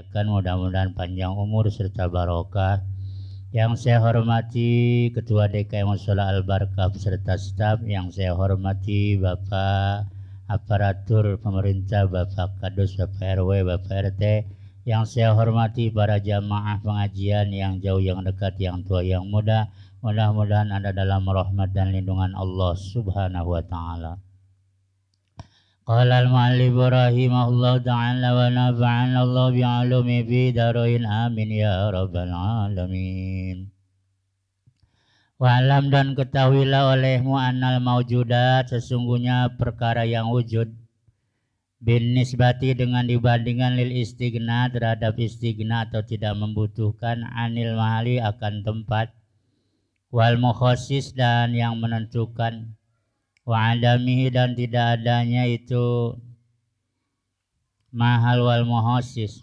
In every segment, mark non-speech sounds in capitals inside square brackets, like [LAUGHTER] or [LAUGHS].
akan mudah-mudahan panjang umur serta barokah. Yang saya hormati Ketua DKM Musola Al Barkah beserta staf, yang saya hormati Bapak aparatur pemerintah, Bapak Kadus, Bapak RW, Bapak RT, yang saya hormati para jamaah pengajian yang jauh, yang dekat, yang tua, yang muda, mudah-mudahan Anda dalam rahmat dan lindungan Allah Subhanahu wa taala. Qala al-mu'allif rahimahullah ta'ala wa nafa'ana Allah bi'alumi fi daruin amin ya rabbal alamin. Wa'alam dan ketahuilah olehmu annal maujudat sesungguhnya perkara yang wujud. Bin nisbati dengan dibandingkan lil istigna terhadap istigna atau tidak membutuhkan anil mahali akan tempat. Wal mukhasis dan yang menentukan wa adamihi dan tidak adanya itu mahal wal muhasis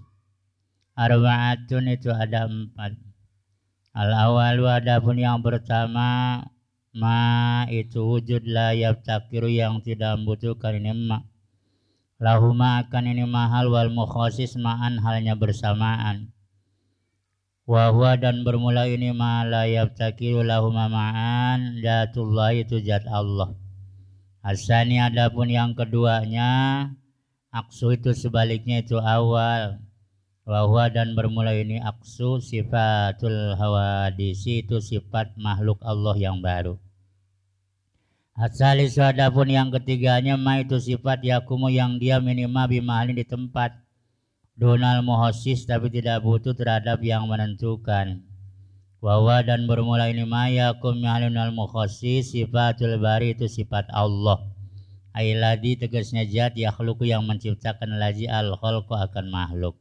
arbaatun itu ada empat. Al awalu adapun yang pertama ma itu wujud la yaftakiru yang tidak membutuhkan ini ma. Lahuma akan ini mahal wal mukhasis ma'an halnya bersamaan. Wahwa dan bermula ini ma la yaftakiru lahuma ma'an datullah itu zat Allah Asani adapun yang keduanya aksu itu sebaliknya itu awal. Wahwa dan bermula ini aksu sifatul hawadisi itu sifat makhluk Allah yang baru. Asalis adapun yang ketiganya ma itu sifat yakumu yang dia minimal bimahalin di tempat. Donal muhosis tapi tidak butuh terhadap yang menentukan Wawa dan bermula ini maya kum al mukhasis sifatul bari itu sifat Allah. Ailadi tegasnya zat yakhluku yang menciptakan laji al khalqu akan makhluk.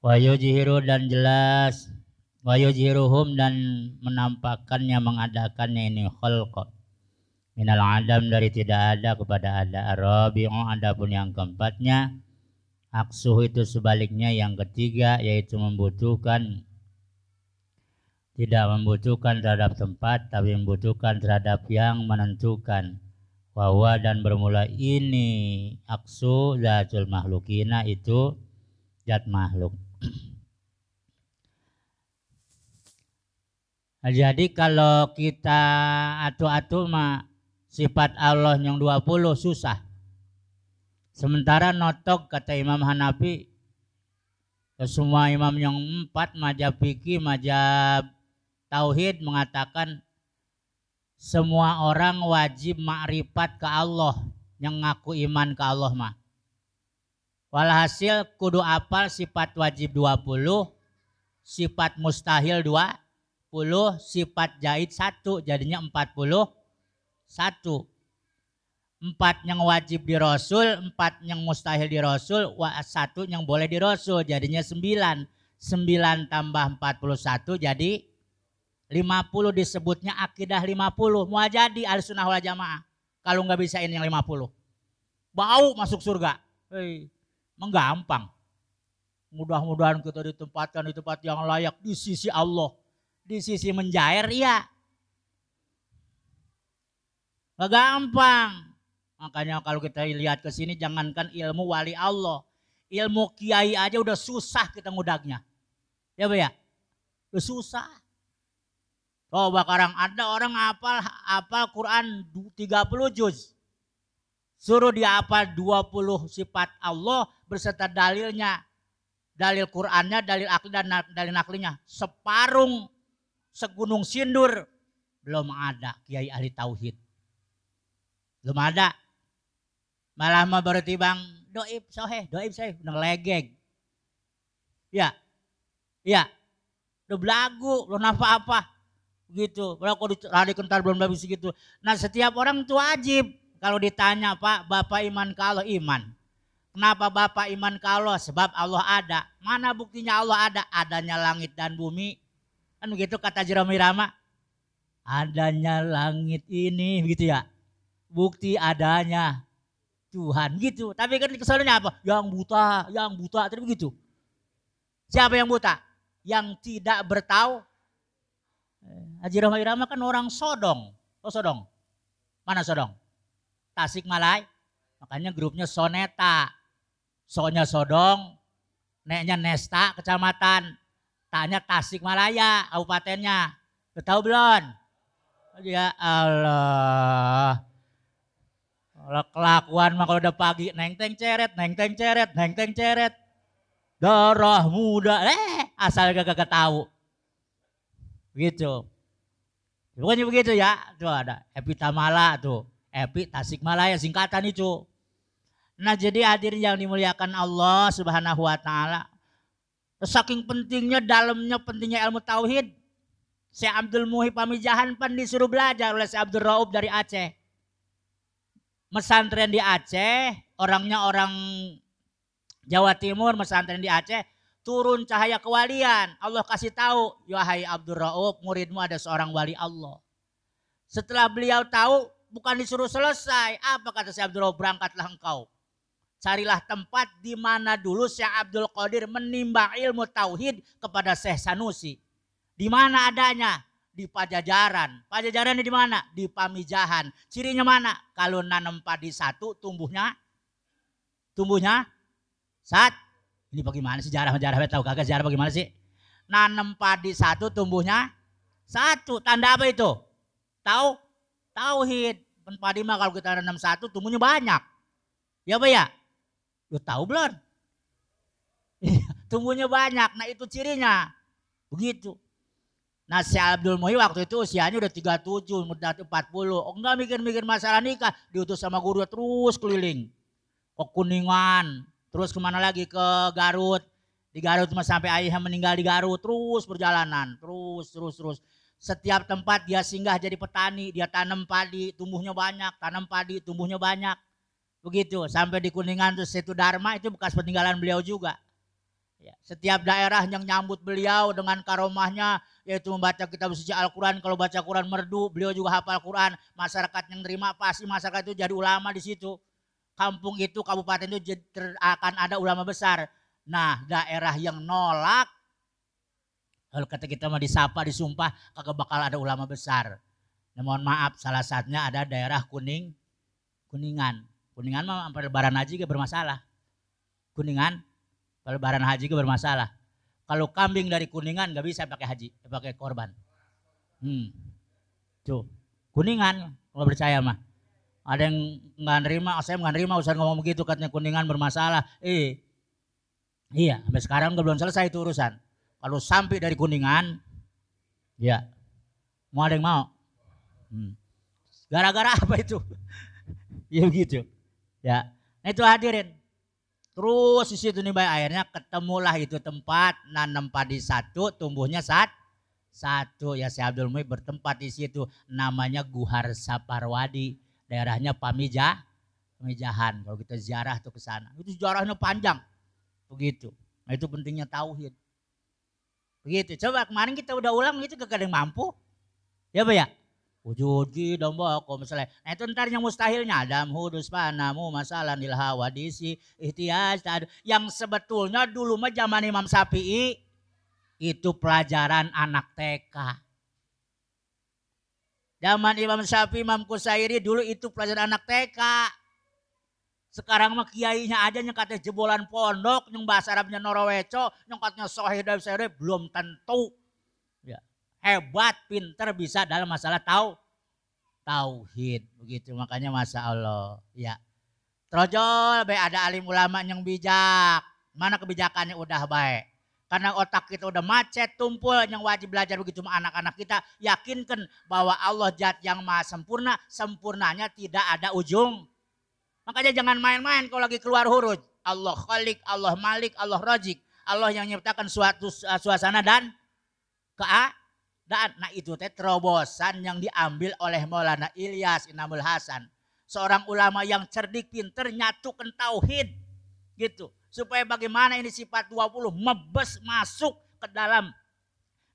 Wa yujhiru dan jelas wa yujhiruhum dan menampakkannya mengadakannya ini khalqa. Minal adam dari tidak ada kepada ada arabi'u adapun yang keempatnya aksuh itu sebaliknya yang ketiga yaitu membutuhkan tidak membutuhkan terhadap tempat tapi membutuhkan terhadap yang menentukan. Bahwa dan bermula ini aksu zatul makhlukina itu zat makhluk. [CLEARS THROAT] Jadi kalau kita atu-atu mah sifat Allah yang 20 susah. Sementara notok kata Imam Hanafi semua imam yang empat majab fikih majab tauhid mengatakan semua orang wajib makrifat ke Allah yang ngaku iman ke Allah mah. Walhasil kudu apal sifat wajib 20, sifat mustahil 20, sifat jahit 1 jadinya 40 satu. Empat yang wajib di Rasul, empat yang mustahil di Rasul, satu yang boleh di Rasul jadinya sembilan. Sembilan tambah empat puluh satu jadi 50 disebutnya akidah 50. Mau jadi al sunnah wal jamaah. Kalau nggak bisa ini yang 50. Bau masuk surga. Hei, menggampang. Mudah-mudahan kita ditempatkan di tempat yang layak di sisi Allah. Di sisi menjair, iya. Gak gampang. Makanya kalau kita lihat ke sini jangankan ilmu wali Allah. Ilmu kiai aja udah susah kita ngudaknya. Ya Bu ya? Udah susah. Oh bakarang ada orang hafal hafal Quran 30 juz. Suruh dia hafal 20 sifat Allah berserta dalilnya. Dalil Qurannya, dalil akli dan dalil aklinya. Separung segunung sindur belum ada kiai ahli tauhid. Belum ada. Malah mau berarti bang doib soheh, doib soheh, legeg. Ya, ya, udah belagu, lo nafa gitu. Kalau kok lari kental belum habis gitu. Nah setiap orang itu wajib kalau ditanya Pak, Bapak iman kalau iman. Kenapa Bapak iman kalau? Sebab Allah ada. Mana buktinya Allah ada? Adanya langit dan bumi. Kan begitu kata Jerome Rama. Adanya langit ini gitu ya. Bukti adanya Tuhan gitu. Tapi kan kesannya apa? Yang buta, yang buta, tapi begitu. Siapa yang buta? Yang tidak bertahu Haji Rahma Irama kan orang Sodong. Oh Sodong. Mana Sodong? Tasik Malay. Makanya grupnya Soneta. Sonya Sodong, neknya Nesta kecamatan, tanya Tasikmalaya kabupatennya. Lu tahu belum? Ya Allah. Kalau kelakuan mah kalau udah pagi neng teng ceret, neng teng ceret, neng teng ceret. Darah muda, eh asal gak gak tahu. Begitu. Pokoknya begitu ya. Tuh ada Epi Tamala tuh. Epi Tasikmalaya singkatan itu. Nah jadi hadirin yang dimuliakan Allah subhanahu wa ta'ala. Saking pentingnya dalamnya pentingnya ilmu tauhid. Si Abdul Muhi Pamijahan pan disuruh belajar oleh si Abdul Raub dari Aceh. Mesantren di Aceh, orangnya orang Jawa Timur, mesantren di Aceh, turun cahaya kewalian. Allah kasih tahu, wahai Abdul Raub, muridmu ada seorang wali Allah. Setelah beliau tahu, bukan disuruh selesai. Apa kata si Abdul Raub? Berangkatlah engkau. Carilah tempat di mana dulu Syekh Abdul Qadir menimbang ilmu tauhid kepada Syekh Sanusi. Di mana adanya? Di Pajajaran. Pajajaran di mana? Di Pamijahan. Cirinya mana? Kalau nanam padi satu, tumbuhnya tumbuhnya sat ini bagaimana sejarah sejarah tahu kagak sejarah bagaimana sih? Nanam padi satu tumbuhnya satu. Tanda apa itu? Tahu? Tauhid. Padi mah kalau kita nanam satu tumbuhnya banyak. Ya apa ya? Lu tahu belum? tumbuhnya banyak. Nah itu cirinya. Begitu. Nah si Abdul Muhi waktu itu usianya udah 37, udah 40. Oh enggak mikir-mikir masalah nikah. Diutus sama guru terus keliling. Ke Kuningan, terus ke mana lagi? Ke Garut. Di Garut cuma sampai ayahnya meninggal di Garut. Terus perjalanan. Terus terus terus. Setiap tempat dia singgah jadi petani. Dia tanam padi tumbuhnya banyak. Tanam padi tumbuhnya banyak. Begitu. Sampai di Kuningan terus itu Dharma itu bekas peninggalan beliau juga. Ya, setiap daerah yang nyambut beliau dengan karomahnya yaitu membaca kitab suci Al-Quran. Kalau baca Quran merdu beliau juga hafal Quran. Masyarakat yang terima pasti masyarakat itu jadi ulama di situ kampung itu, kabupaten itu akan ada ulama besar. Nah, daerah yang nolak, kalau kata kita mau disapa, disumpah, kagak bakal ada ulama besar. Nah, mohon maaf, salah satunya ada daerah Kuning, Kuningan. Kuningan mah sampai lebaran haji ke bermasalah. Kuningan, lebaran haji ke bermasalah. Kalau kambing dari Kuningan nggak bisa pakai haji, pakai korban. Hmm. Tuh, Kuningan, kalau percaya mah ada yang nggak nerima, saya nggak nerima usah ngomong begitu katanya kuningan bermasalah. Eh, iya, sampai sekarang belum selesai itu urusan. Kalau sampai dari kuningan, ya, mau ada yang mau. Hmm. Gara-gara [LAUGHS] apa itu? ya begitu. Ya, nah itu hadirin. Terus di situ nih baik ketemulah itu tempat nanam padi satu, tumbuhnya saat satu ya si Abdul Muhyi bertempat di situ namanya Guhar Saparwadi daerahnya Pamija, Pamijahan. Kalau kita ziarah tuh ke sana. Itu sejarahnya panjang. Begitu. Nah itu pentingnya tauhid. Begitu. Coba kemarin kita udah ulang itu gak ada yang mampu. Ya Pak ya? Wujudi domba kok misalnya. Nah itu ntar yang mustahilnya. Adam hudus panamu masalah nil hawadisi ihtiyaj. Yang sebetulnya dulu mah zaman Imam Sapi'i itu pelajaran anak TK. Zaman Imam Syafi'i, Imam Kusairi dulu itu pelajaran anak TK. Sekarang mah kiainya aja yang katanya jebolan pondok, yang bahasa Arabnya Noroweco, yang katanya sohih dan sere, belum tentu. Ya. Hebat, pinter bisa dalam masalah tahu tauhid begitu makanya masa Allah ya trojol baik ada alim ulama yang bijak mana kebijakannya udah baik karena otak kita udah macet, tumpul yang wajib belajar begitu anak-anak kita. Yakinkan bahwa Allah jat yang maha sempurna, sempurnanya tidak ada ujung. Makanya jangan main-main kalau lagi keluar huruf. Allah khalik, Allah malik, Allah rojik. Allah yang menciptakan suatu uh, suasana dan keadaan. Nah itu teh terobosan yang diambil oleh Maulana Ilyas Inamul Hasan. Seorang ulama yang cerdik, pinter, nyatukan tauhid. Gitu supaya bagaimana ini sifat 20 mebes masuk ke dalam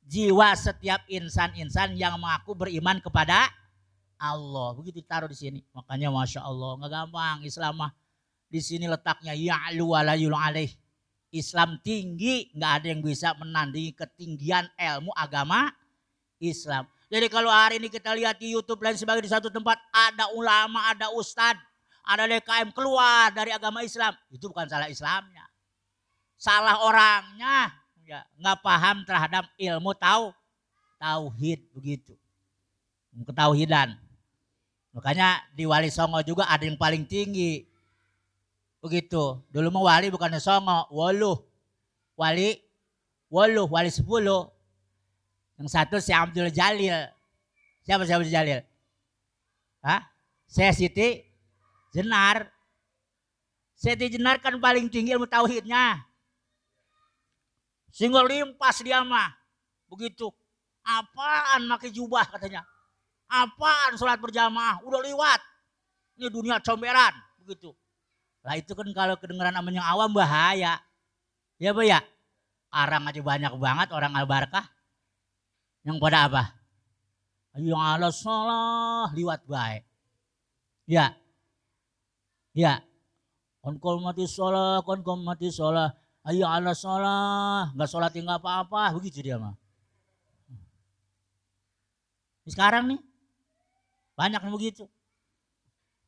jiwa setiap insan-insan yang mengaku beriman kepada Allah. Begitu taruh di sini. Makanya Masya Allah nggak gampang Islam mah. Di sini letaknya ya'lu walayul alaih. Islam tinggi, nggak ada yang bisa menandingi ketinggian ilmu agama Islam. Jadi kalau hari ini kita lihat di YouTube lain sebagainya di satu tempat ada ulama, ada ustadz, ada DKM keluar dari agama Islam, itu bukan salah Islamnya. salah orangnya, ya nggak paham terhadap ilmu tahu tauhid begitu. Ketauhidan. Makanya di Wali Songo juga ada yang paling tinggi. Begitu. Dulu mau wali bukannya Songo, Waluh. Wali, Waluh, wali sepuluh. Yang satu si Abdul Jalil. Siapa si Abdul Jalil? Hah? Saya Siti Jenar. Siti Jenar kan paling tinggi ilmu tauhidnya. Sehingga limpas dia mah. Begitu. Apaan pakai jubah katanya. Apaan sholat berjamaah? Udah lewat. Ini dunia comberan. Begitu. Lah itu kan kalau kedengeran sama yang awam bahaya. Ya bu ya? Arang aja banyak banget orang al-barkah. Yang pada apa? Ayo Allah salah liwat baik. Ya. Ya. Kon mati sholat, kon mati sholat. Ayo Allah sholat, nggak sholat tinggal apa-apa, begitu dia mah. Sekarang nih, banyak yang begitu.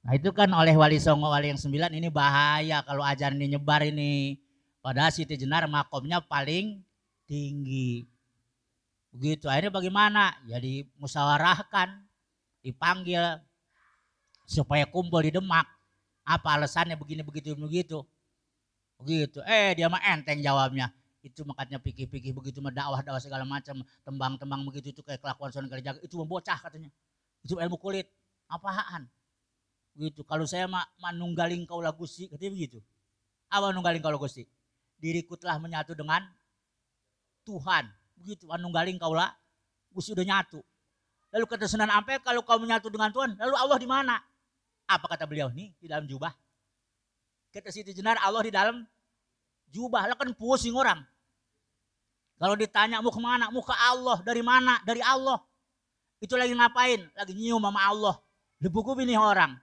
Nah itu kan oleh wali songo wali yang sembilan ini bahaya kalau ajaran ini nyebar ini. Padahal Siti Jenar makomnya paling tinggi. Begitu. Akhirnya bagaimana? Ya dimusyawarahkan, dipanggil supaya kumpul di Demak. Apa alasannya begini begitu begitu? Begitu. Eh dia mah enteng jawabnya. Itu makanya pikir-pikir begitu mah dakwah-dakwah segala macam, tembang-tembang begitu itu kayak kelakuan sunan kerja itu membocah katanya. Itu ilmu kulit. Apaan? Begitu. Kalau saya mah manunggaling kau gusti, katanya begitu. Apa nunggaling kau gusti? Diriku telah menyatu dengan Tuhan. Begitu, manunggaling kau lah, gusti udah nyatu. Lalu kata Sunan Ampel, kalau kau menyatu dengan Tuhan, lalu Allah di mana? Apa kata beliau? Nih, di dalam jubah. Kata Siti Jenar, Allah di dalam jubah. Lah kan pusing orang. Kalau ditanya mau ke mana? Mau ke Allah. Dari mana? Dari Allah. Itu lagi ngapain? Lagi nyium sama Allah. Dipukumi nih orang.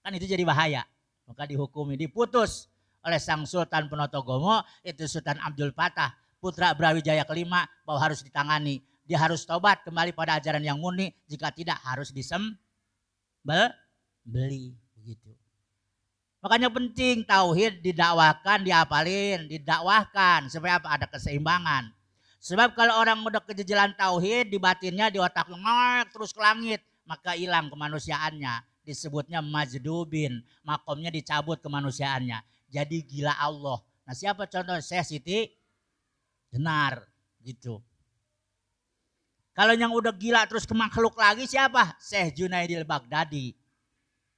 Kan itu jadi bahaya. Maka dihukumi, diputus oleh sang Sultan Penotogomo, itu Sultan Abdul Fatah, putra Brawijaya kelima, bahwa harus ditangani. Dia harus tobat kembali pada ajaran yang murni, jika tidak harus disembel, beli. Begitu. Makanya penting tauhid didakwakan, diapalin, didakwahkan supaya apa? Ada keseimbangan. Sebab kalau orang udah kejejelan tauhid di batinnya di otaknya terus ke langit, maka hilang kemanusiaannya disebutnya majdubin, makomnya dicabut kemanusiaannya. Jadi gila Allah. Nah siapa contoh? Saya Siti Jenar gitu. Kalau yang udah gila terus ke makhluk lagi siapa? Syekh Junaidil Baghdadi.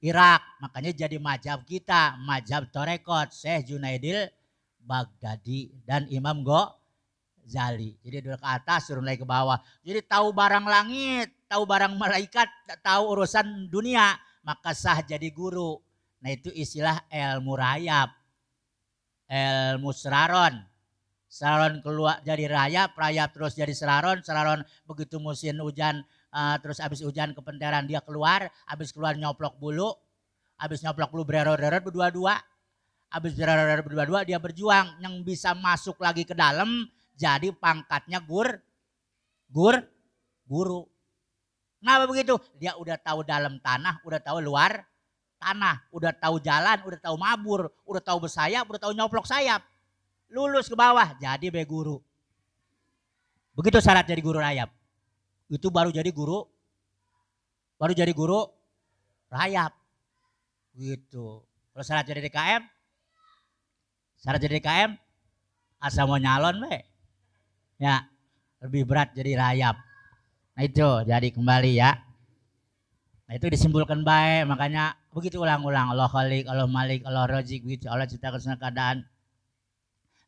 Irak. Makanya jadi majab kita. Majab Torekot. Syekh Junaidil Baghdadi. Dan Imam Go Zali. Jadi dari ke atas turun lagi ke bawah. Jadi tahu barang langit. Tahu barang malaikat. Tahu urusan dunia maka sah jadi guru. Nah itu istilah ilmu rayap. Ilmu seraron. Seraron keluar jadi rayap, rayap terus jadi seraron, seraron begitu musim hujan uh, terus habis hujan kepenteran dia keluar, habis keluar nyoplok bulu, habis nyoplok bulu bererot-erot berdua-dua, habis bererot-erot berdua-dua dia berjuang yang bisa masuk lagi ke dalam jadi pangkatnya gur gur guru Kenapa begitu? Dia udah tahu dalam tanah, udah tahu luar tanah, udah tahu jalan, udah tahu mabur, udah tahu bersayap, udah tahu nyoplok sayap. Lulus ke bawah, jadi be guru. Begitu syarat jadi guru rayap. Itu baru jadi guru, baru jadi guru rayap. Gitu. Kalau syarat jadi DKM, syarat jadi DKM, asal mau nyalon be. Ya, lebih berat jadi rayap. Nah itu jadi kembali ya. Nah itu disimpulkan baik makanya begitu ulang-ulang Allah Khalik, Allah Malik, Allah Razik begitu Allah ciptakan semua keadaan.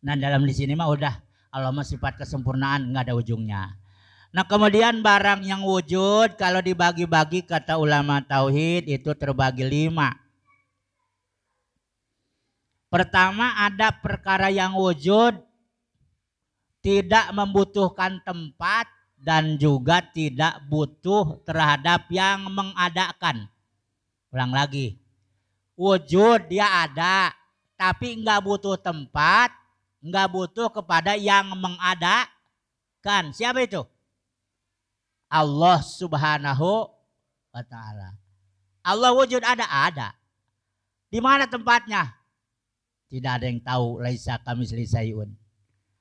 Nah dalam di sini mah udah Allah mah sifat kesempurnaan nggak ada ujungnya. Nah kemudian barang yang wujud kalau dibagi-bagi kata ulama tauhid itu terbagi lima. Pertama ada perkara yang wujud tidak membutuhkan tempat dan juga tidak butuh terhadap yang mengadakan. Ulang lagi. Wujud dia ada, tapi nggak butuh tempat, nggak butuh kepada yang mengadakan. Siapa itu? Allah Subhanahu wa taala. Allah wujud ada, ada. Di mana tempatnya? Tidak ada yang tahu laisa kami sayun.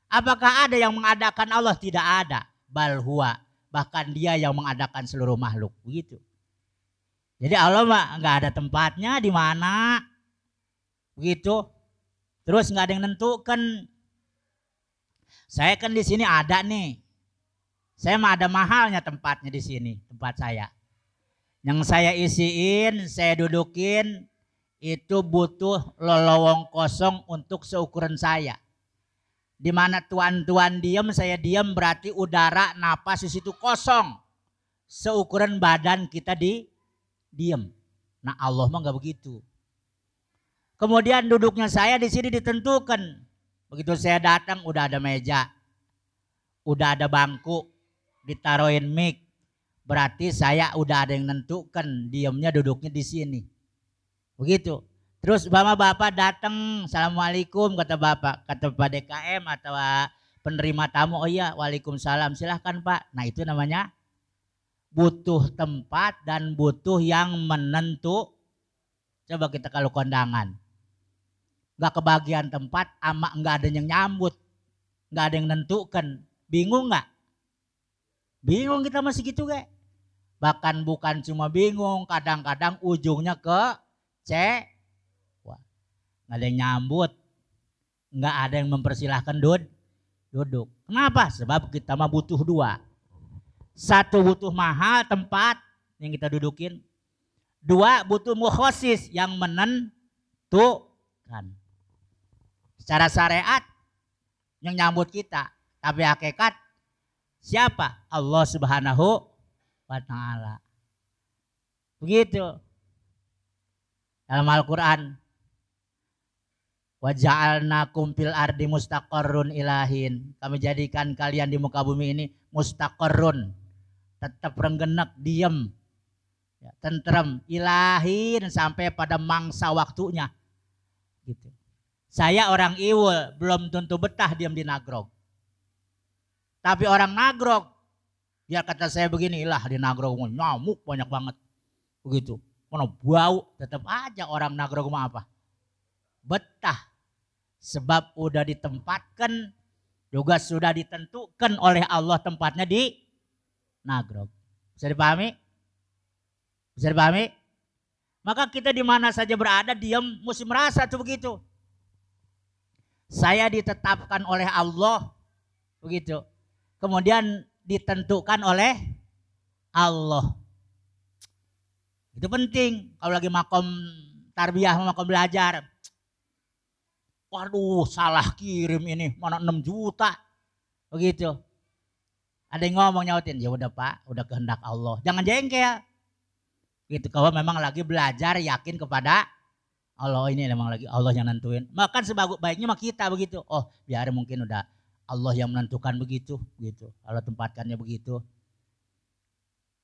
Apakah ada yang mengadakan Allah? Tidak ada. Balhua. Bahkan dia yang mengadakan seluruh makhluk. Begitu. Jadi Allah mah nggak ada tempatnya di mana. Begitu. Terus nggak ada yang nentukan. Saya kan di sini ada nih. Saya mah ada mahalnya tempatnya di sini, tempat saya. Yang saya isiin, saya dudukin, itu butuh lolowong kosong untuk seukuran saya. Di mana tuan-tuan diam, saya diam berarti udara, napas di situ kosong. Seukuran badan kita di diam. Nah Allah mah nggak begitu. Kemudian duduknya saya di sini ditentukan. Begitu saya datang udah ada meja, udah ada bangku, ditaruhin mic. Berarti saya udah ada yang nentukan diamnya duduknya di sini. Begitu. Terus bapak-bapak datang, assalamualaikum kata bapak, kata pak DKM atau penerima tamu, oh iya, waalaikumsalam, silahkan pak. Nah itu namanya butuh tempat dan butuh yang menentu. Coba kita kalau kondangan, nggak kebagian tempat, ama nggak ada yang nyambut, nggak ada yang nentukan, bingung nggak? Bingung kita masih gitu kayak. Bahkan bukan cuma bingung, kadang-kadang ujungnya ke C. Wah, nggak ada yang nyambut. Nggak ada yang mempersilahkan dud, duduk. Kenapa? Sebab kita mah butuh dua. Satu butuh mahal tempat yang kita dudukin. Dua butuh mukhosis yang menentukan. Secara syariat yang nyambut kita. Tapi hakikat siapa? Allah subhanahu wa ta'ala. Begitu. Dalam Al-Quran. Waja'alna kumpil ardi mustaqarrun ilahin. Kami jadikan kalian di muka bumi ini mustaqarrun. Tetap renggenek, diem. Ya, tentrem, ilahin sampai pada mangsa waktunya. Gitu. Saya orang Iwul, belum tentu betah diam di Nagrog. Tapi orang Nagrog, ya kata saya begini, lah di Nagrog nyamuk banyak banget. Begitu. Mana bau, tetap aja orang Nagrog mah apa? Betah. Sebab udah ditempatkan, juga sudah ditentukan oleh Allah tempatnya di Nagrog. Bisa dipahami? Bisa dipahami? Maka kita di mana saja berada, diam mesti merasa tuh begitu. Saya ditetapkan oleh Allah, begitu. Kemudian ditentukan oleh Allah. Itu penting kalau lagi makom tarbiyah, makom belajar. Waduh, salah kirim ini, mana 6 juta. Begitu. Ada yang ngomong nyautin, ya udah Pak, udah kehendak Allah. Jangan jengkel. Gitu, kalau memang lagi belajar yakin kepada Allah ini memang lagi Allah yang nentuin. Makan sebagus baiknya mah kita begitu. Oh, biar mungkin udah Allah yang menentukan begitu, gitu. Allah tempatkannya begitu.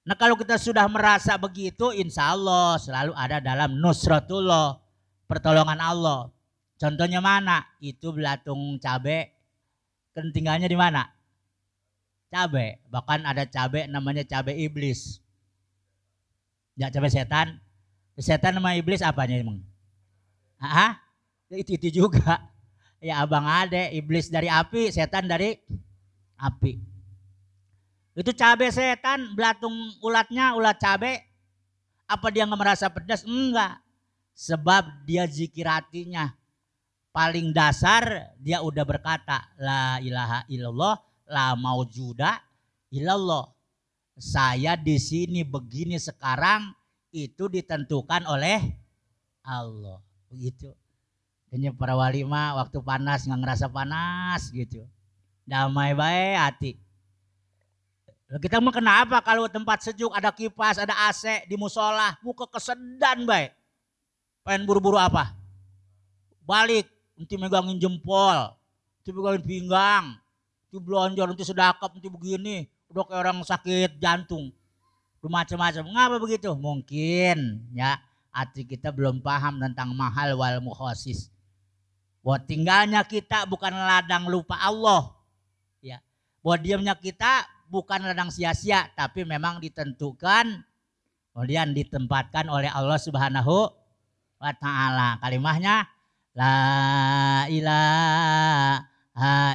Nah kalau kita sudah merasa begitu, insya Allah selalu ada dalam nusratullah, pertolongan Allah. Contohnya mana? Itu belatung cabe. Kentingannya di mana? Cabe. Bahkan ada cabe namanya cabe iblis. Ya cabe setan. Setan nama iblis apanya emang? Hah? Itu, itu juga. Ya abang ade, iblis dari api, setan dari api. Itu cabe setan, belatung ulatnya, ulat cabe. Apa dia nggak merasa pedas? Enggak. Sebab dia zikir hatinya paling dasar dia udah berkata la ilaha illallah la maujuda illallah. Saya di sini begini sekarang itu ditentukan oleh Allah. Begitu. Dan para wali mah waktu panas nggak ngerasa panas gitu. Damai baik hati. Kita mau kenapa kalau tempat sejuk ada kipas, ada AC di musola, muka kesedan baik. Pengen buru-buru apa? Balik nanti megangin jempol, nanti megangin pinggang, nanti belanja, nanti sedakap, nanti begini, udah kayak orang sakit jantung, udah macam-macam. Ngapa begitu? Mungkin ya hati kita belum paham tentang mahal wal mukhosis. Buat tinggalnya kita bukan ladang lupa Allah. Ya. Buat diamnya kita bukan ladang sia-sia, tapi memang ditentukan kemudian ditempatkan oleh Allah Subhanahu wa taala. Kalimahnya La ilaha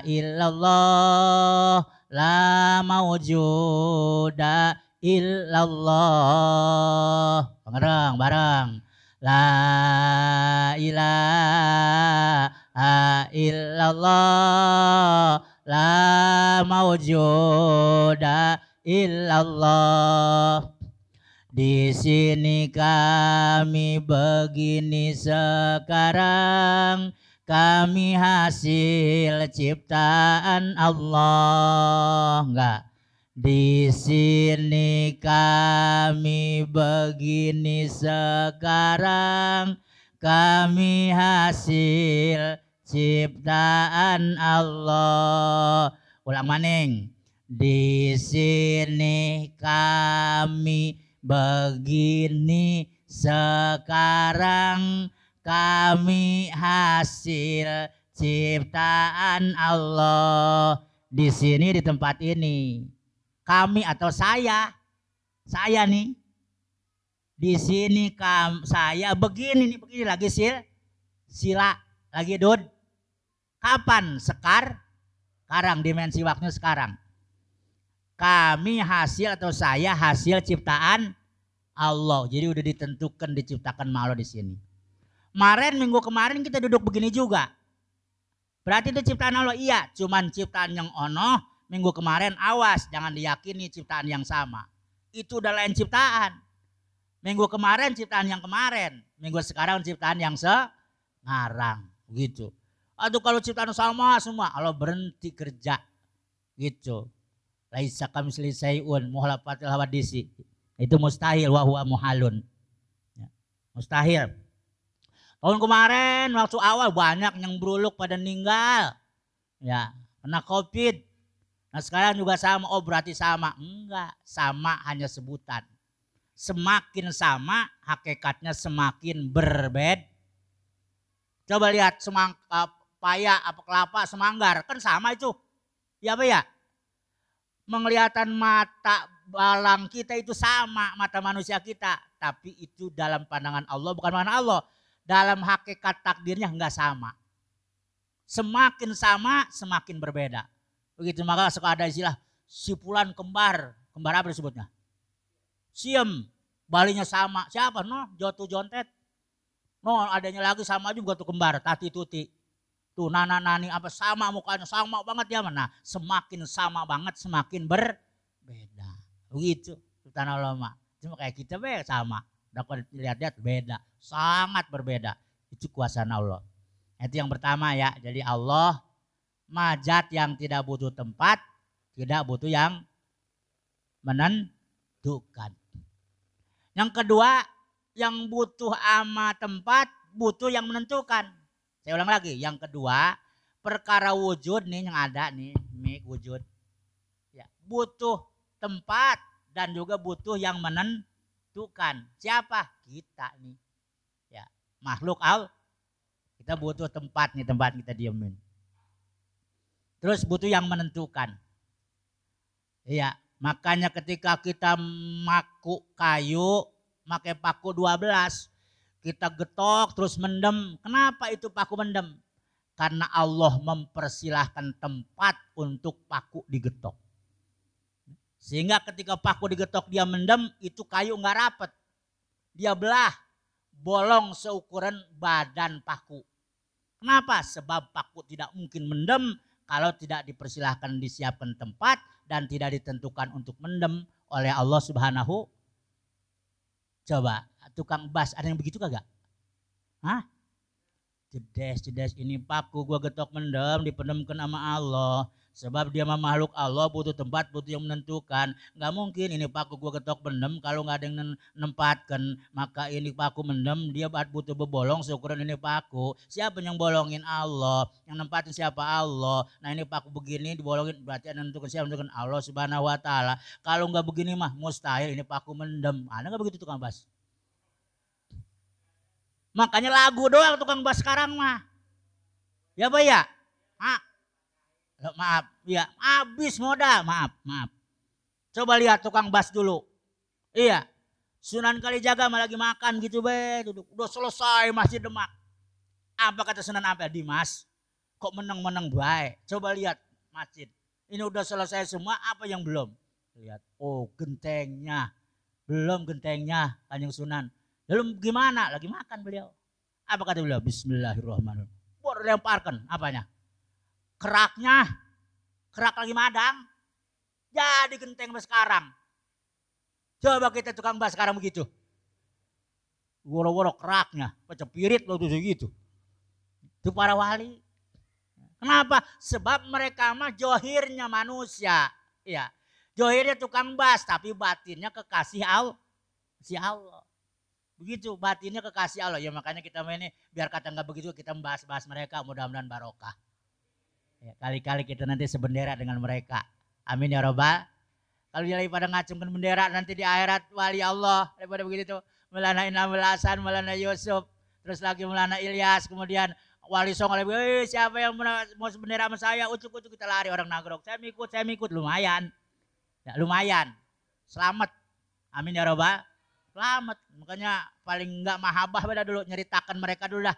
illallah la maujuda illallah. Bareng, bareng. La ilaha illallah. La maujuda illallah. Di sini kami begini sekarang. Kami hasil ciptaan Allah. Enggak di sini kami begini sekarang. Kami hasil ciptaan Allah. Ulang maning. Di sini kami begini sekarang. Kami hasil ciptaan Allah. Di sini di tempat ini. Kami atau saya, saya nih di sini kam, saya begini nih begini lagi sil sila lagi dud. Kapan? Sekar? Sekarang dimensi waktunya sekarang kami hasil atau saya hasil ciptaan Allah. Jadi udah ditentukan diciptakan Allah di sini. Kemarin minggu kemarin kita duduk begini juga. Berarti itu ciptaan Allah iya, cuman ciptaan yang ono minggu kemarin awas jangan diyakini ciptaan yang sama. Itu udah lain ciptaan. Minggu kemarin ciptaan yang kemarin, minggu sekarang ciptaan yang sekarang. Gitu. Atau kalau ciptaan sama semua, Allah berhenti kerja. Gitu. Laisa kamisli sayun muhalafatil hawadisi itu mustahil wa huwa muhalun. Ya. mustahil. Tahun kemarin waktu awal banyak yang beruluk pada meninggal. Ya kena covid nah sekarang juga sama oh berarti sama enggak sama hanya sebutan semakin sama hakikatnya semakin berbeda coba lihat semang uh, paya apa kelapa semanggar kan sama itu ya apa ya mengelihatan mata balang kita itu sama mata manusia kita. Tapi itu dalam pandangan Allah bukan pandangan Allah. Dalam hakikat takdirnya enggak sama. Semakin sama semakin berbeda. Begitu maka suka ada istilah sipulan kembar. Kembar apa disebutnya? Siem. Balinya sama. Siapa? No, Jotu Jontet. No, adanya lagi sama juga tuh kembar. Tati Tuti. Tuh nana nani apa sama mukanya sama banget ya mana. Semakin sama banget semakin berbeda. Begitu tanah lama. Cuma kayak kita be sama. Dapat lihat-lihat beda. Sangat berbeda. Itu kuasa Allah. Itu yang pertama ya. Jadi Allah majat yang tidak butuh tempat. Tidak butuh yang menentukan. Yang kedua yang butuh ama tempat butuh yang menentukan. Saya ulang lagi, yang kedua, perkara wujud nih yang ada nih, mik wujud. Ya, butuh tempat dan juga butuh yang menentukan. Siapa? Kita nih. Ya, makhluk al kita butuh tempat nih, tempat kita diemin. Terus butuh yang menentukan. Iya, makanya ketika kita maku kayu, pakai paku 12, kita getok terus mendem. Kenapa itu paku mendem? Karena Allah mempersilahkan tempat untuk paku digetok. Sehingga ketika paku digetok dia mendem itu kayu nggak rapet. Dia belah bolong seukuran badan paku. Kenapa? Sebab paku tidak mungkin mendem kalau tidak dipersilahkan disiapkan tempat dan tidak ditentukan untuk mendem oleh Allah Subhanahu. Coba tukang bas ada yang begitu kagak? Hah? Jedes, jedes ini paku gua getok mendem dipendemkan sama Allah. Sebab dia mah makhluk Allah butuh tempat, butuh yang menentukan. Nggak mungkin ini paku gua getok mendem kalau nggak ada yang nempatkan. Maka ini paku mendem dia butuh bebolong seukuran ini paku. Siapa yang bolongin Allah? Yang nempatin siapa Allah? Nah ini paku begini dibolongin berarti ada menentukan siapa menentukan Allah subhanahu wa ta'ala. Kalau nggak begini mah mustahil ini paku mendem. Ada nggak begitu tukang bas? Makanya lagu doang tukang bass sekarang mah. Ya Pak ya? Ma maaf, ya habis modal, maaf, maaf. Coba lihat tukang bass dulu. Iya, Sunan Kalijaga mah lagi makan gitu be, duduk. Udah selesai masih Demak. Apa kata Sunan Ampel? Dimas, kok menang-menang baik. Coba lihat masjid. Ini udah selesai semua, apa yang belum? Lihat, oh gentengnya. Belum gentengnya, kanjeng Sunan. Belum gimana? Lagi makan beliau. Apa kata beliau? Bismillahirrahmanirrahim. Baru lemparkan, apanya? Keraknya. Kerak lagi madang. Jadi genteng sekarang. Coba kita tukang bahas sekarang begitu. Woro-woro keraknya, pecepirit lo tuh gitu. Itu para wali. Kenapa? Sebab mereka mah johirnya manusia. Ya, johirnya tukang bas, tapi batinnya kekasih Allah. Si Allah. Begitu batinnya kekasih Allah. Ya makanya kita ini biar kata nggak begitu kita membahas-bahas mereka mudah-mudahan barokah. Ya, kali-kali kita nanti sebendera dengan mereka. Amin ya robbal. Kalau dia pada ngacungkan bendera nanti di akhirat wali Allah daripada begitu tuh. Melana Inamul Hasan, Melana Yusuf, terus lagi Melana Ilyas, kemudian Wali Songo lagi, siapa yang mau bendera sama saya, ucuk-ucuk kita lari orang Nagrok. Saya ikut, saya ikut, lumayan. Ya, lumayan. Selamat. Amin ya robbal. Selamat. Makanya paling enggak mahabah pada dulu nyeritakan mereka dulu dah.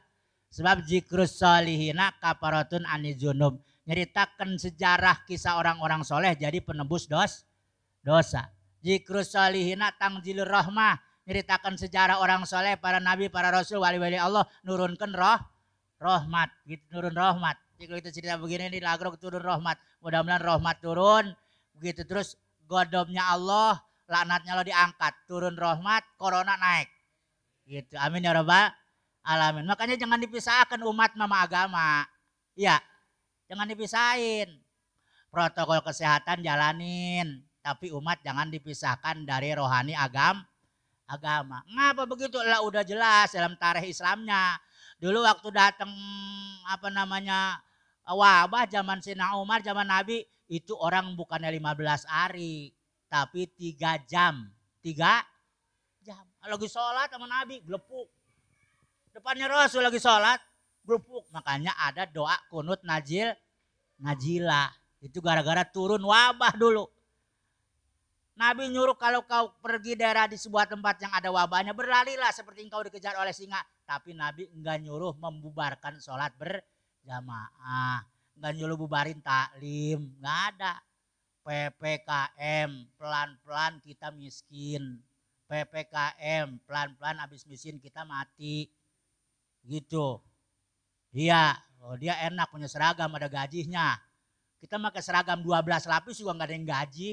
Sebab jikrus solihina kaparatun anizunub. Nyeritakan sejarah kisah orang-orang soleh jadi penebus dos, dosa. Jikrus solihina tangjilur rahmah ceritakan sejarah orang soleh, para nabi, para rasul, wali-wali Allah, nurunkan roh, rahmat, gitu, nurun rahmat. Jadi kita cerita begini ini lagro turun rahmat. Mudah-mudahan rahmat turun, begitu terus godobnya Allah, laknatnya Allah diangkat, turun rahmat, corona naik. Gitu. Amin ya rabbal alamin. Makanya jangan dipisahkan umat mama agama. Ya, jangan dipisahin. Protokol kesehatan jalanin, tapi umat jangan dipisahkan dari rohani agama agama. Ngapa begitu? Lah udah jelas dalam tarikh Islamnya. Dulu waktu datang apa namanya wabah zaman Sina Umar, zaman Nabi itu orang bukannya 15 hari, tapi tiga jam. Tiga jam. Lagi sholat sama Nabi, gelepuk. Depannya Rasul lagi sholat, gelepuk. Makanya ada doa kunut najil, najilah. Itu gara-gara turun wabah dulu. Nabi nyuruh kalau kau pergi daerah di sebuah tempat yang ada wabahnya berlarilah seperti engkau dikejar oleh singa. Tapi Nabi enggak nyuruh membubarkan sholat berjamaah. Enggak nyuruh bubarin taklim. Enggak ada. PPKM pelan-pelan kita miskin. PPKM pelan-pelan habis miskin kita mati. Gitu. Dia, oh dia enak punya seragam ada gajinya. Kita pakai seragam 12 lapis juga enggak ada yang gaji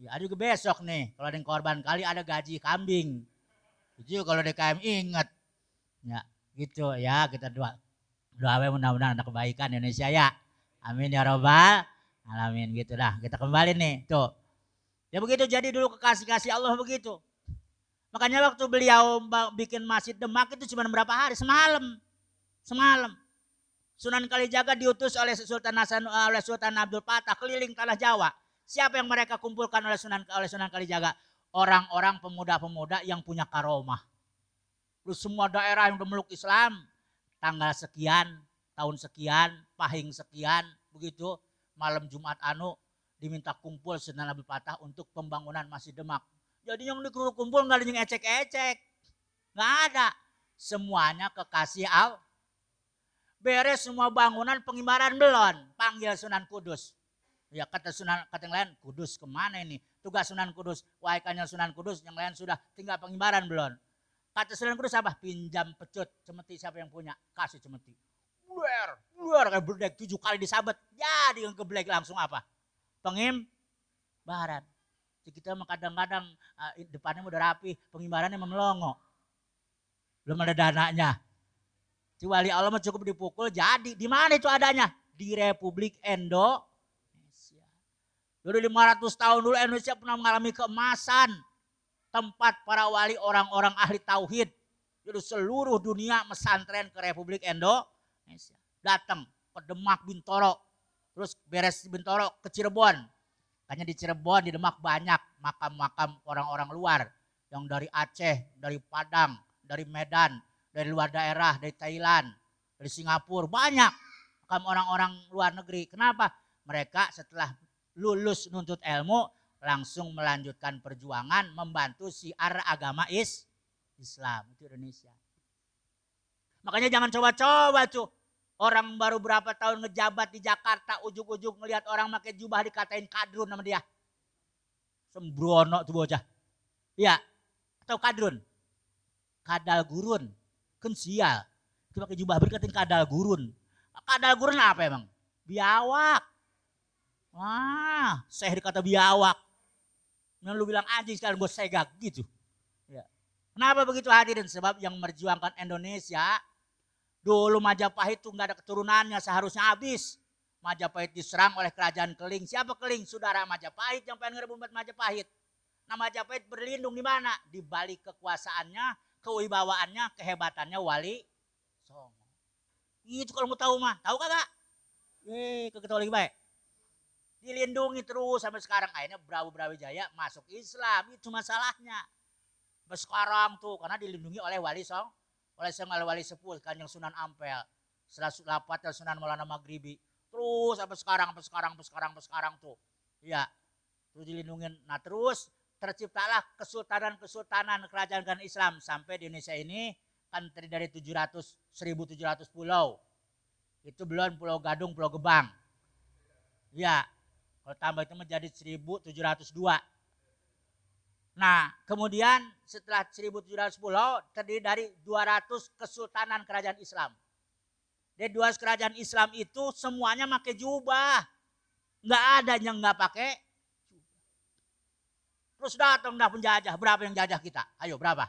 Ya, ada juga besok nih, kalau ada yang korban kali ada gaji kambing. Itu kalau DKM ingat. Ya, gitu ya kita doa. Doa mudah-mudahan ada kebaikan Indonesia ya. Amin ya robbal alamin gitu dah. Kita kembali nih, tuh. Ya begitu jadi dulu kekasih-kasih Allah begitu. Makanya waktu beliau bikin masjid Demak itu cuma berapa hari? Semalam. Semalam. Sunan Kalijaga diutus oleh Sultan Hasan oleh Sultan Abdul Fatah keliling tanah Jawa Siapa yang mereka kumpulkan oleh Sunan oleh Sunan Kalijaga? Orang-orang pemuda-pemuda yang punya karomah. Terus semua daerah yang memeluk Islam, tanggal sekian, tahun sekian, pahing sekian, begitu, malam Jumat anu diminta kumpul Sunan Abu Patah untuk pembangunan Masjid Demak. Jadi yang dikumpul nggak ada yang ecek-ecek. Nggak ada. Semuanya kekasih Allah. Beres semua bangunan pengibaran belon. Panggil Sunan Kudus. Ya kata Sunan kata yang lain, Kudus ke mana ini? Tugas Sunan Kudus, waikannya Sunan Kudus, yang lain sudah tinggal pengibaran belum. Kata Sunan Kudus apa? Pinjam pecut, cemeti siapa yang punya? Kasih cemeti. Luar, luar kayak berdek tujuh kali disabet. Jadi yang keblek langsung apa? Pengibaran. Jadi kita kadang-kadang uh, depannya udah rapi, pengibarannya memelongo. Belum ada dananya. Wali Allah cukup dipukul jadi. Di mana itu adanya? Di Republik Indo Dulu 500 tahun dulu Indonesia pernah mengalami keemasan. Tempat para wali orang-orang ahli tauhid. Jadi seluruh dunia mesantren ke Republik Indonesia. Datang ke Demak Bintoro. Terus beres Bintoro ke Cirebon. Hanya di Cirebon, di Demak banyak makam-makam orang-orang luar. Yang dari Aceh, dari Padang, dari Medan, dari luar daerah, dari Thailand, dari Singapura. Banyak makam orang-orang luar negeri. Kenapa? Mereka setelah lulus nuntut ilmu langsung melanjutkan perjuangan membantu siar agama is Islam itu Indonesia. Makanya jangan coba-coba tuh. Orang baru berapa tahun ngejabat di Jakarta, ujuk-ujuk ngelihat orang pakai jubah dikatain kadrun sama dia. Sembrono tuh bocah. Iya, atau kadrun. Kadal gurun. Kan sial. Itu pakai jubah berkatain kadal gurun. Kadal gurun apa emang? Biawak. Wah, saya dikata biawak. Nah lu bilang anjing sekarang gue segak gitu. Ya. Kenapa begitu hadirin? Sebab yang merjuangkan Indonesia Dulu Majapahit itu nggak ada keturunannya seharusnya habis. Majapahit diserang oleh kerajaan Keling. Siapa Keling? Saudara Majapahit yang pengen ngerebut Majapahit. Nah Majapahit berlindung di mana? Di balik kekuasaannya, kewibawaannya, kehebatannya Wali Songo. Itu kalau mau tahu mah, tahu kagak? Eh, keketahui lagi baik. Dilindungi terus sampai sekarang. Akhirnya Brawu Brawijaya masuk Islam. Itu masalahnya. Sampai sekarang tuh karena dilindungi oleh Wali Songo oleh Sang Wali Sepuh Kanjeng Sunan Ampel. Setelah lapat Sunan Maulana Maghribi. Terus sampai sekarang, sampai sekarang, sampai sekarang, sampai sekarang tuh. Iya. Terus dilindungin. Nah terus terciptalah kesultanan-kesultanan kerajaan Islam sampai di Indonesia ini kan terdiri dari 700 1700 pulau. Itu belum Pulau Gadung, Pulau Gebang. Ya, kalau tambah itu menjadi 1702. Nah, kemudian setelah 1710 terdiri dari 200 kesultanan kerajaan Islam. Dari dua kerajaan Islam itu semuanya pakai jubah. Nggak ada yang nggak pakai Terus datang dah penjajah. Berapa yang jajah kita? Ayo berapa?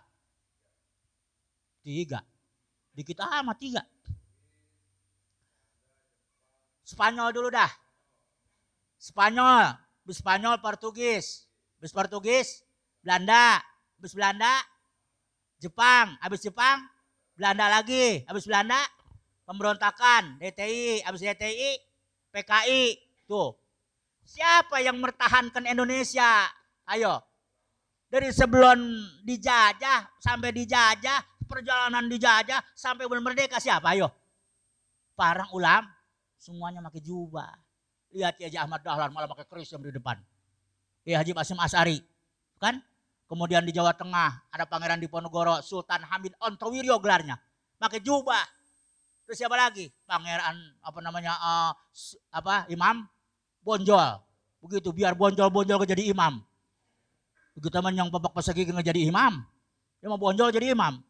Tiga. Di kita amat tiga. Spanyol dulu dah. Spanyol. Bis Spanyol, Portugis. Bis Portugis, Belanda, habis Belanda, Jepang, habis Jepang, Belanda lagi, habis Belanda, pemberontakan, DTI, habis DTI, PKI, tuh. Siapa yang mertahankan Indonesia? Ayo. Dari sebelum dijajah sampai dijajah, perjalanan dijajah sampai belum merdeka siapa? Ayo. Para ulam semuanya pakai jubah. Lihat ya Ahmad Dahlan malah pakai keris yang di depan. Ya Haji Basim Asari. Kan? Kemudian di Jawa Tengah ada Pangeran Diponegoro, Sultan Hamid Ontowiryo gelarnya. Pakai jubah. Terus siapa lagi? Pangeran apa namanya uh, apa imam Bonjol. Begitu biar bonjol-bonjol jadi imam. Begitu teman yang babak pesegi nggak jadi imam. Dia mau bonjol jadi imam.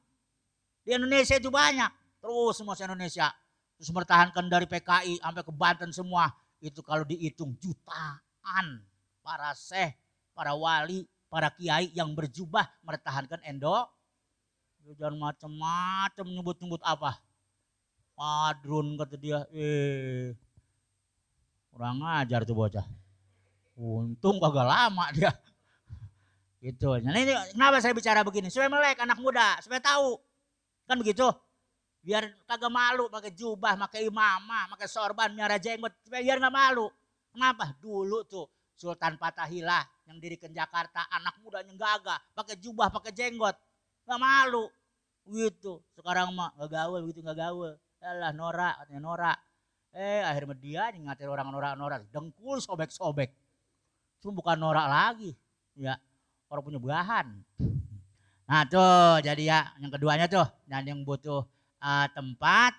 Di Indonesia itu banyak. Terus semua Indonesia. Terus mempertahankan dari PKI sampai ke Banten semua. Itu kalau dihitung jutaan para seh, para wali, para kiai yang berjubah mertahankan endo. Jangan macam-macam nyebut-nyebut apa. Padrun kata dia, eh kurang ajar tuh bocah. Untung kagak lama dia. Gitu. Nah ini kenapa saya bicara begini? Supaya melek anak muda, supaya tahu. Kan begitu. Biar kagak malu pakai jubah, pakai imamah, pakai sorban, miara jenggot. Supaya biar nggak malu. Kenapa? Dulu tuh Sultan Fatahillah yang dirikan Jakarta, anak mudanya gagah, pakai jubah, pakai jenggot, nggak malu, gitu. Sekarang mah nggak gaul, gitu nggak gaul. Alah norak, katanya norak. Eh akhirnya dia ngatir orang norak-norak, dengkul sobek-sobek. Itu bukan norak lagi, ya orang punya bahan. Nah tuh jadi ya yang keduanya tuh, dan yang butuh uh, tempat,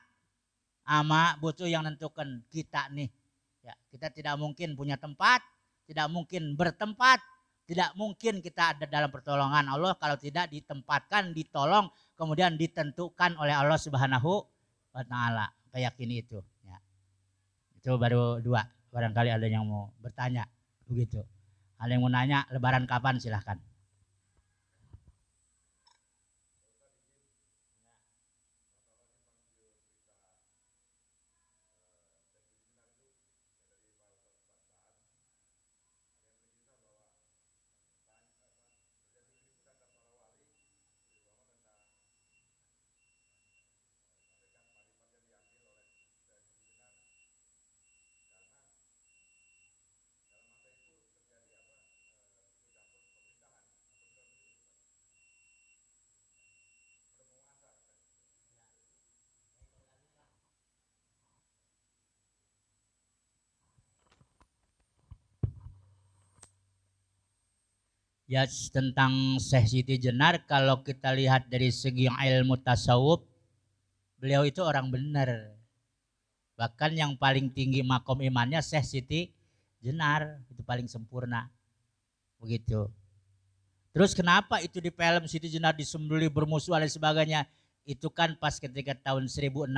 ama butuh yang nentukan kita nih. Ya, kita tidak mungkin punya tempat, tidak mungkin bertempat, tidak mungkin kita ada dalam pertolongan Allah kalau tidak ditempatkan, ditolong, kemudian ditentukan oleh Allah Subhanahu wa taala. Kayakini itu, ya. Itu baru dua. Barangkali ada yang mau bertanya begitu. Ada yang mau nanya lebaran kapan silahkan. Ya tentang Syekh Siti Jenar kalau kita lihat dari segi ilmu tasawuf beliau itu orang benar. Bahkan yang paling tinggi makom imannya Syekh Siti Jenar, itu paling sempurna. Begitu. Terus kenapa itu di film Siti Jenar disembeli bermusuhan dan sebagainya? Itu kan pas ketika tahun 1600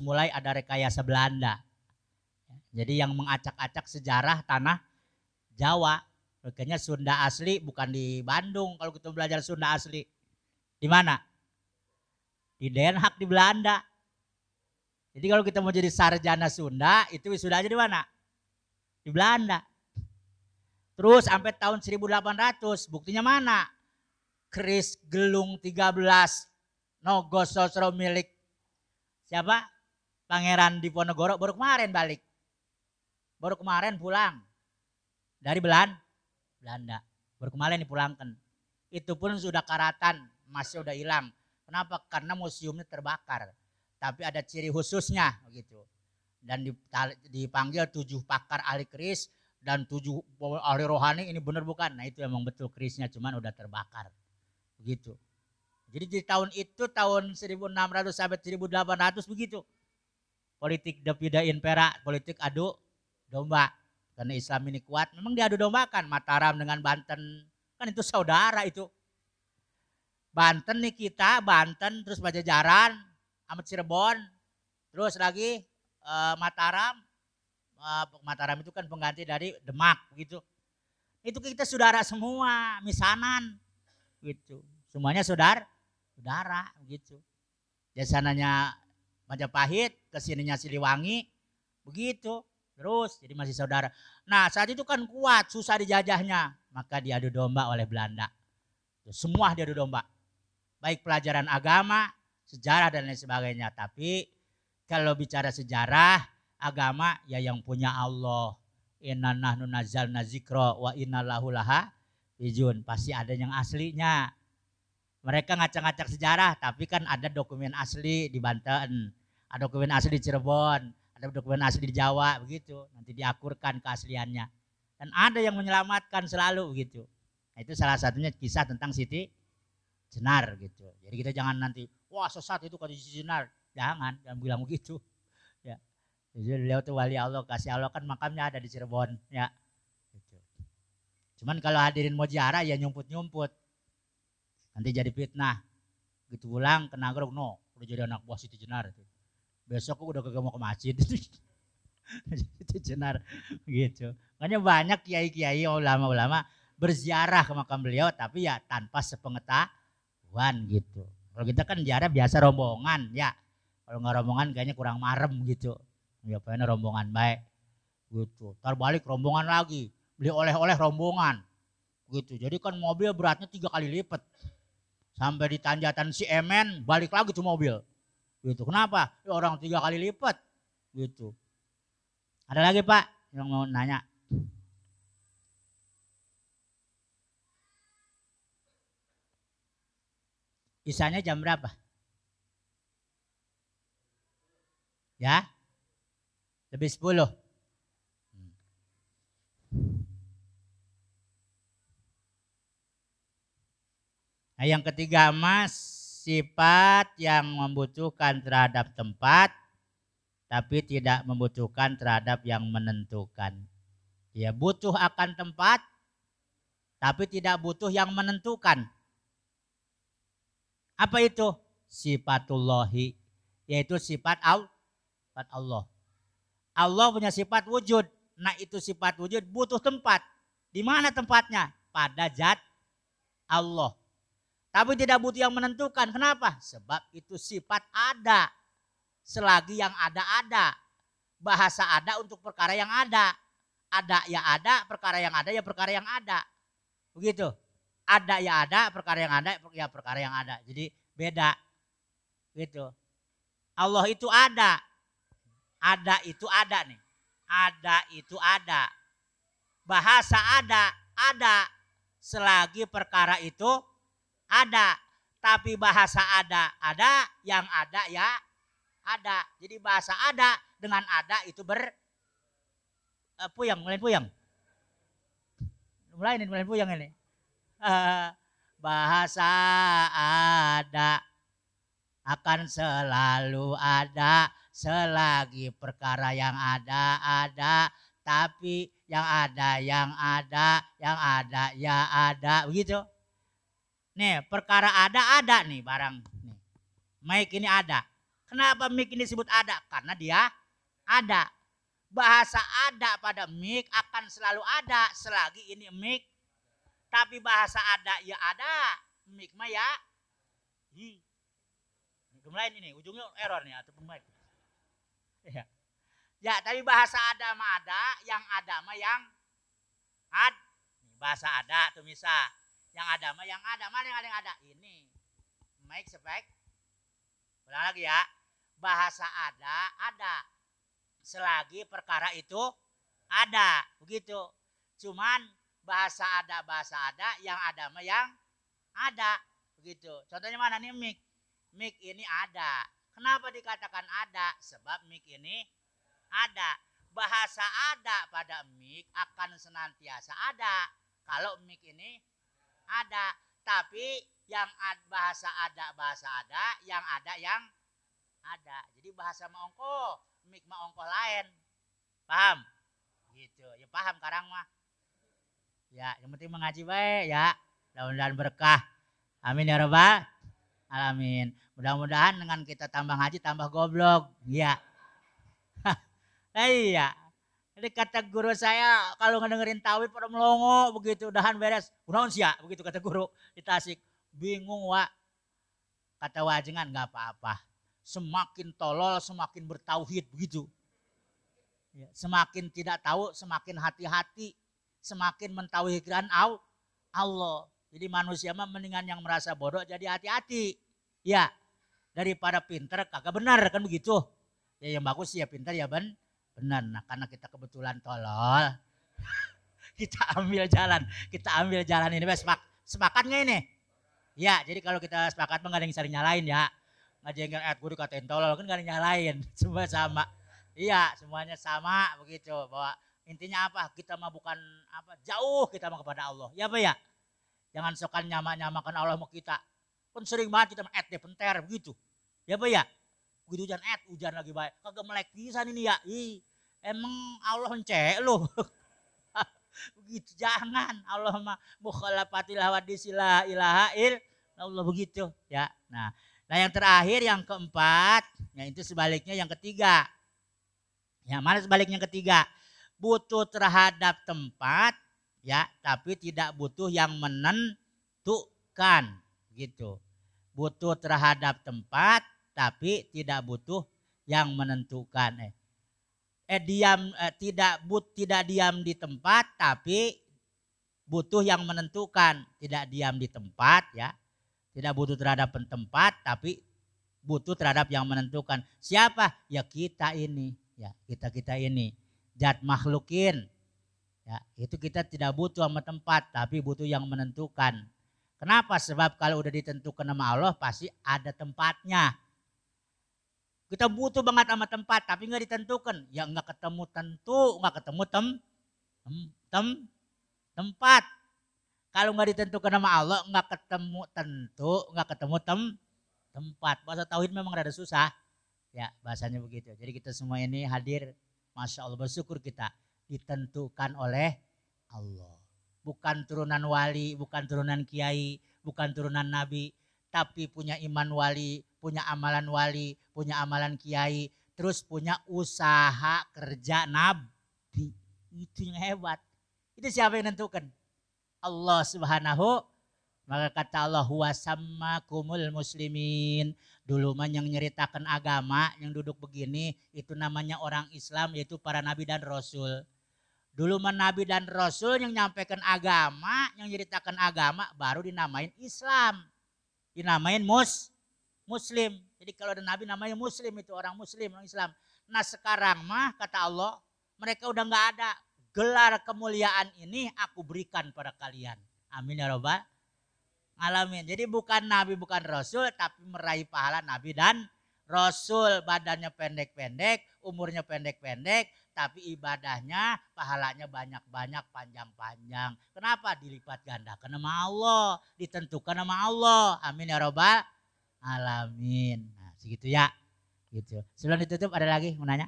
mulai ada rekayasa Belanda. Jadi yang mengacak-acak sejarah tanah Jawa. Makanya Sunda asli bukan di Bandung kalau kita belajar Sunda asli. Di mana? Di Den Haag di Belanda. Jadi kalau kita mau jadi sarjana Sunda, itu aja di mana? Di Belanda. Terus sampai tahun 1800, buktinya mana? Kris Gelung 13 Nogososro milik siapa? Pangeran Diponegoro baru kemarin balik. Baru kemarin pulang dari Belan, Belanda. Baru kemarin dipulangkan. Itu pun sudah karatan, masih udah hilang. Kenapa? Karena museumnya terbakar tapi ada ciri khususnya begitu. Dan dipanggil tujuh pakar ahli keris dan tujuh ahli rohani ini benar bukan? Nah itu emang betul kerisnya cuman udah terbakar. Begitu. Jadi di tahun itu tahun 1600 sampai 1800 begitu. Politik Devida Impera, politik adu domba. Karena Islam ini kuat, memang diadu dombakan Mataram dengan Banten. Kan itu saudara itu. Banten nih kita, Banten terus Pajajaran, Amat Cirebon, terus lagi uh, Mataram. Uh, Mataram itu kan pengganti dari Demak begitu. Itu kita saudara semua, misanan gitu. Semuanya saudara, saudara begitu. Ya sananya Majapahit, ke sininya Siliwangi, begitu. Terus jadi masih saudara. Nah saat itu kan kuat, susah dijajahnya. Maka diadu domba oleh Belanda. Semua diadu domba. Baik pelajaran agama, sejarah dan lain sebagainya. Tapi kalau bicara sejarah agama ya yang punya Allah. Inna nahnu nazalna zikra wa inna lahu laha. Pasti ada yang aslinya. Mereka ngacak-ngacak sejarah tapi kan ada dokumen asli di Banten. Ada dokumen asli di Cirebon. Ada dokumen asli di Jawa begitu. Nanti diakurkan keasliannya. Dan ada yang menyelamatkan selalu begitu. Nah, itu salah satunya kisah tentang Siti Jenar gitu. Jadi kita jangan nanti wah sesat itu kata Sinar. Jangan, jangan bilang begitu. Ya. Jadi beliau tuh wali Allah, kasih Allah kan makamnya ada di Cirebon. Ya. Gitu. Cuman kalau hadirin mau ziarah ya nyumput-nyumput. Nanti jadi fitnah. Gitu pulang ke Nagrog, no. Udah jadi anak buah Siti Jenar. Itu. Besok aku udah kagak mau ke masjid. Siti [LAUGHS] Jenar. Gitu. Makanya banyak kiai-kiai ulama-ulama berziarah ke makam beliau tapi ya tanpa sepengetahuan gitu. Kalau kita kan jarak biasa rombongan ya. Kalau nggak rombongan kayaknya kurang marem gitu. Ya pengen rombongan baik gitu. Ntar balik rombongan lagi. Beli oleh-oleh rombongan. Gitu. Jadi kan mobil beratnya tiga kali lipat. Sampai di tanjatan si Emen balik lagi tuh mobil. Gitu. Kenapa? Ya orang tiga kali lipat. Gitu. Ada lagi Pak yang mau nanya? Isanya jam berapa? Ya? Lebih 10. Nah yang ketiga mas, sifat yang membutuhkan terhadap tempat, tapi tidak membutuhkan terhadap yang menentukan. Dia butuh akan tempat, tapi tidak butuh yang menentukan. Apa itu? Sifatullahi. Yaitu sifat Allah. Allah punya sifat wujud. Nah itu sifat wujud butuh tempat. Di mana tempatnya? Pada zat Allah. Tapi tidak butuh yang menentukan. Kenapa? Sebab itu sifat ada. Selagi yang ada ada. Bahasa ada untuk perkara yang ada. Ada ya ada, perkara yang ada ya perkara yang ada. Begitu ada ya ada, perkara yang ada ya perkara yang ada. Jadi beda. Gitu. Allah itu ada. Ada itu ada nih. Ada itu ada. Bahasa ada, ada. Selagi perkara itu ada. Tapi bahasa ada, ada. Yang ada ya ada. Jadi bahasa ada dengan ada itu ber uh, puyang, mulai puyang. Mulai ini, mulai puyang ini. bahasa ada. akan selalu ada selagi perkara yang ada ada tapi yang ada yang ada yang ada ya ada begitu nih perkara ada ada nih barang nih. Mic ini ada. Kenapa mic ini disebut ada? Karena dia ada. Bahasa ada pada mic akan selalu ada selagi ini mic. Tapi bahasa ada ya ada. Mic mah ya. Hi. Lain ini ujungnya error nih atau mic. Ya Ya, tapi bahasa ada mah ada, yang ada mah yang ad. Bahasa ada tuh misal. Yang ada mah yang ada. Mana yang ada yang ada? Ini. Make spek. Ulang lagi ya. Bahasa ada, ada. Selagi perkara itu ada. Begitu. Cuman bahasa ada, bahasa ada, yang ada mah yang ada. Begitu. Contohnya mana nih mic? Mic ini ada. Kenapa dikatakan ada? Sebab mic ini ada. Bahasa ada pada mic akan senantiasa ada. Kalau mic ini ada. Tapi yang ad, bahasa ada, bahasa ada, yang ada yang ada. Jadi bahasa maongko, mic maongko lain. Paham? Gitu. Ya paham karang mah. Ya, yang penting mengaji baik ya. Mudah-mudahan berkah. Amin ya rabbal alamin. Mudah-mudahan dengan kita tambah ngaji tambah goblok. Ya. Iya. [LAUGHS] Jadi kata guru saya kalau ngedengerin tauhid pada melongo begitu udahan beres. Unaun sia begitu kata guru di Tasik. Bingung wa. Kata wajengan nggak apa-apa. Semakin tolol semakin bertauhid begitu. Ya, semakin tidak tahu semakin hati-hati. Semakin mentauhidkan Allah. Jadi manusia mah mendingan yang merasa bodoh jadi hati-hati. Ya, daripada pinter kagak benar kan begitu. Ya yang bagus ya pinter ya ben Benar, nah karena kita kebetulan tolol, [LAUGHS] kita ambil jalan, kita ambil jalan ini. Sepak, sepakat nggak ini? Ya, jadi kalau kita sepakat nggak ada yang sering nyalain ya. Nggak jengkel, eh gue dikatain tolol kan nggak ada yang nyalain, [LAUGHS] semua sama. Iya, semuanya sama begitu. Bahwa intinya apa? Kita mah bukan apa jauh kita mah kepada Allah. Ya apa ya? Jangan sokan nyama-nyamakan Allah mau kita. Pun sering banget kita et deh penter begitu. Ya apa ya? Begitu hujan et, hujan lagi baik. Kagak melek pisan ini ya. Ih, Emang Allah cek lu. [LAUGHS] begitu jangan Allah mah mukhalafatil hawadis la ilaha il Allah begitu ya. Nah, nah yang terakhir yang keempat, ya itu sebaliknya yang ketiga. Ya, mana sebaliknya yang ketiga? Butuh terhadap tempat ya, tapi tidak butuh yang menentukan gitu. Butuh terhadap tempat tapi tidak butuh yang menentukan. Eh, eh diam eh, tidak but tidak diam di tempat tapi butuh yang menentukan. Tidak diam di tempat ya. Tidak butuh terhadap tempat tapi butuh terhadap yang menentukan. Siapa? Ya kita ini ya kita kita ini. Zat makhlukin ya itu kita tidak butuh sama tempat tapi butuh yang menentukan. Kenapa? Sebab kalau udah ditentukan nama Allah pasti ada tempatnya kita butuh banget sama tempat tapi nggak ditentukan. Ya nggak ketemu tentu, nggak ketemu tem, tem, tem tempat. Kalau nggak ditentukan nama Allah, nggak ketemu tentu, nggak ketemu tem, tempat. Bahasa tauhid memang rada susah. Ya bahasanya begitu. Jadi kita semua ini hadir, masya Allah bersyukur kita ditentukan oleh Allah. Bukan turunan wali, bukan turunan kiai, bukan turunan nabi, tapi punya iman wali, punya amalan wali, punya amalan kiai, terus punya usaha kerja nabi. Itu yang hebat. Itu siapa yang nentukan? Allah Subhanahu maka kata Allah huwasamma kumul muslimin. Dulu mah yang nyeritakan agama yang duduk begini itu namanya orang Islam yaitu para nabi dan rasul. Dulu mah nabi dan rasul yang nyampaikan agama, yang nyeritakan agama baru dinamain Islam dinamain mus muslim. Jadi kalau ada nabi namanya muslim itu orang muslim, orang Islam. Nah sekarang mah kata Allah, mereka udah nggak ada. Gelar kemuliaan ini aku berikan pada kalian. Amin ya robbal alamin. Jadi bukan nabi, bukan rasul, tapi meraih pahala nabi dan rasul. Badannya pendek-pendek, umurnya pendek-pendek, tapi ibadahnya pahalanya banyak-banyak panjang-panjang. Kenapa? Dilipat ganda karena Allah, ditentukan nama Allah. Amin ya robbal alamin. Nah, segitu ya. Gitu. Sebelum ditutup ada lagi mau nanya?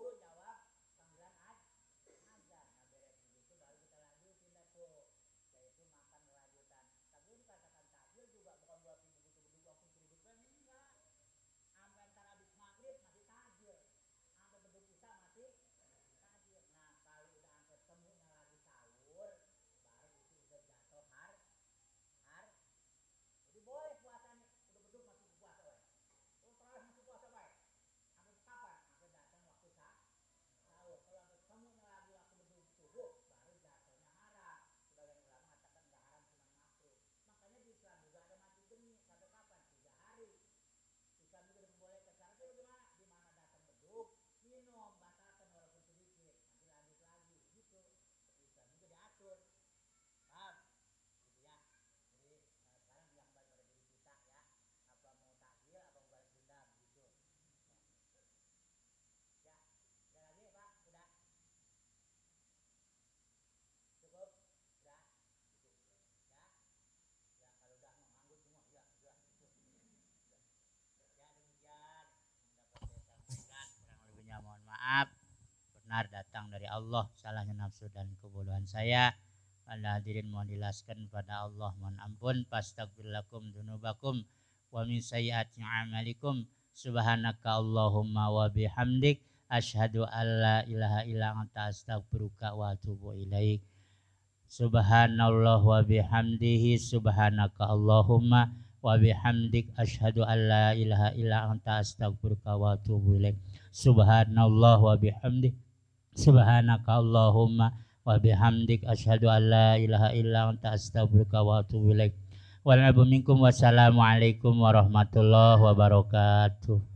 guru jawab. Panggilan aja. Nah beres begitu baru kita lanjut dah tuh yaitu makan lanjutan. Tapi katakan tabir juga bukan buat ibu Allah salahnya nafsu dan kebodohan saya. Anda hadirin mohon dilaskan pada Allah mohon ampun. Fastaghfirullakum dunubakum wa min sayyati amalikum. Subhanaka allahumma wa bihamdik. Asyhadu alla ilaha illa anta astagfiruka wa atubu ilaik. Subhanallah wa bihamdihi subhanaka allahumma wa bihamdik. Asyhadu alla ilaha illa anta astagfiruka wa atubu ilaik. Subhanallah wa bihamdihi subhanaka Allahumma wa bihamdik asyhadu an la ilaha illa anta astaghfiruka wa atubu ilaik. Wal minkum. Wassalamualaikum warahmatullahi wabarakatuh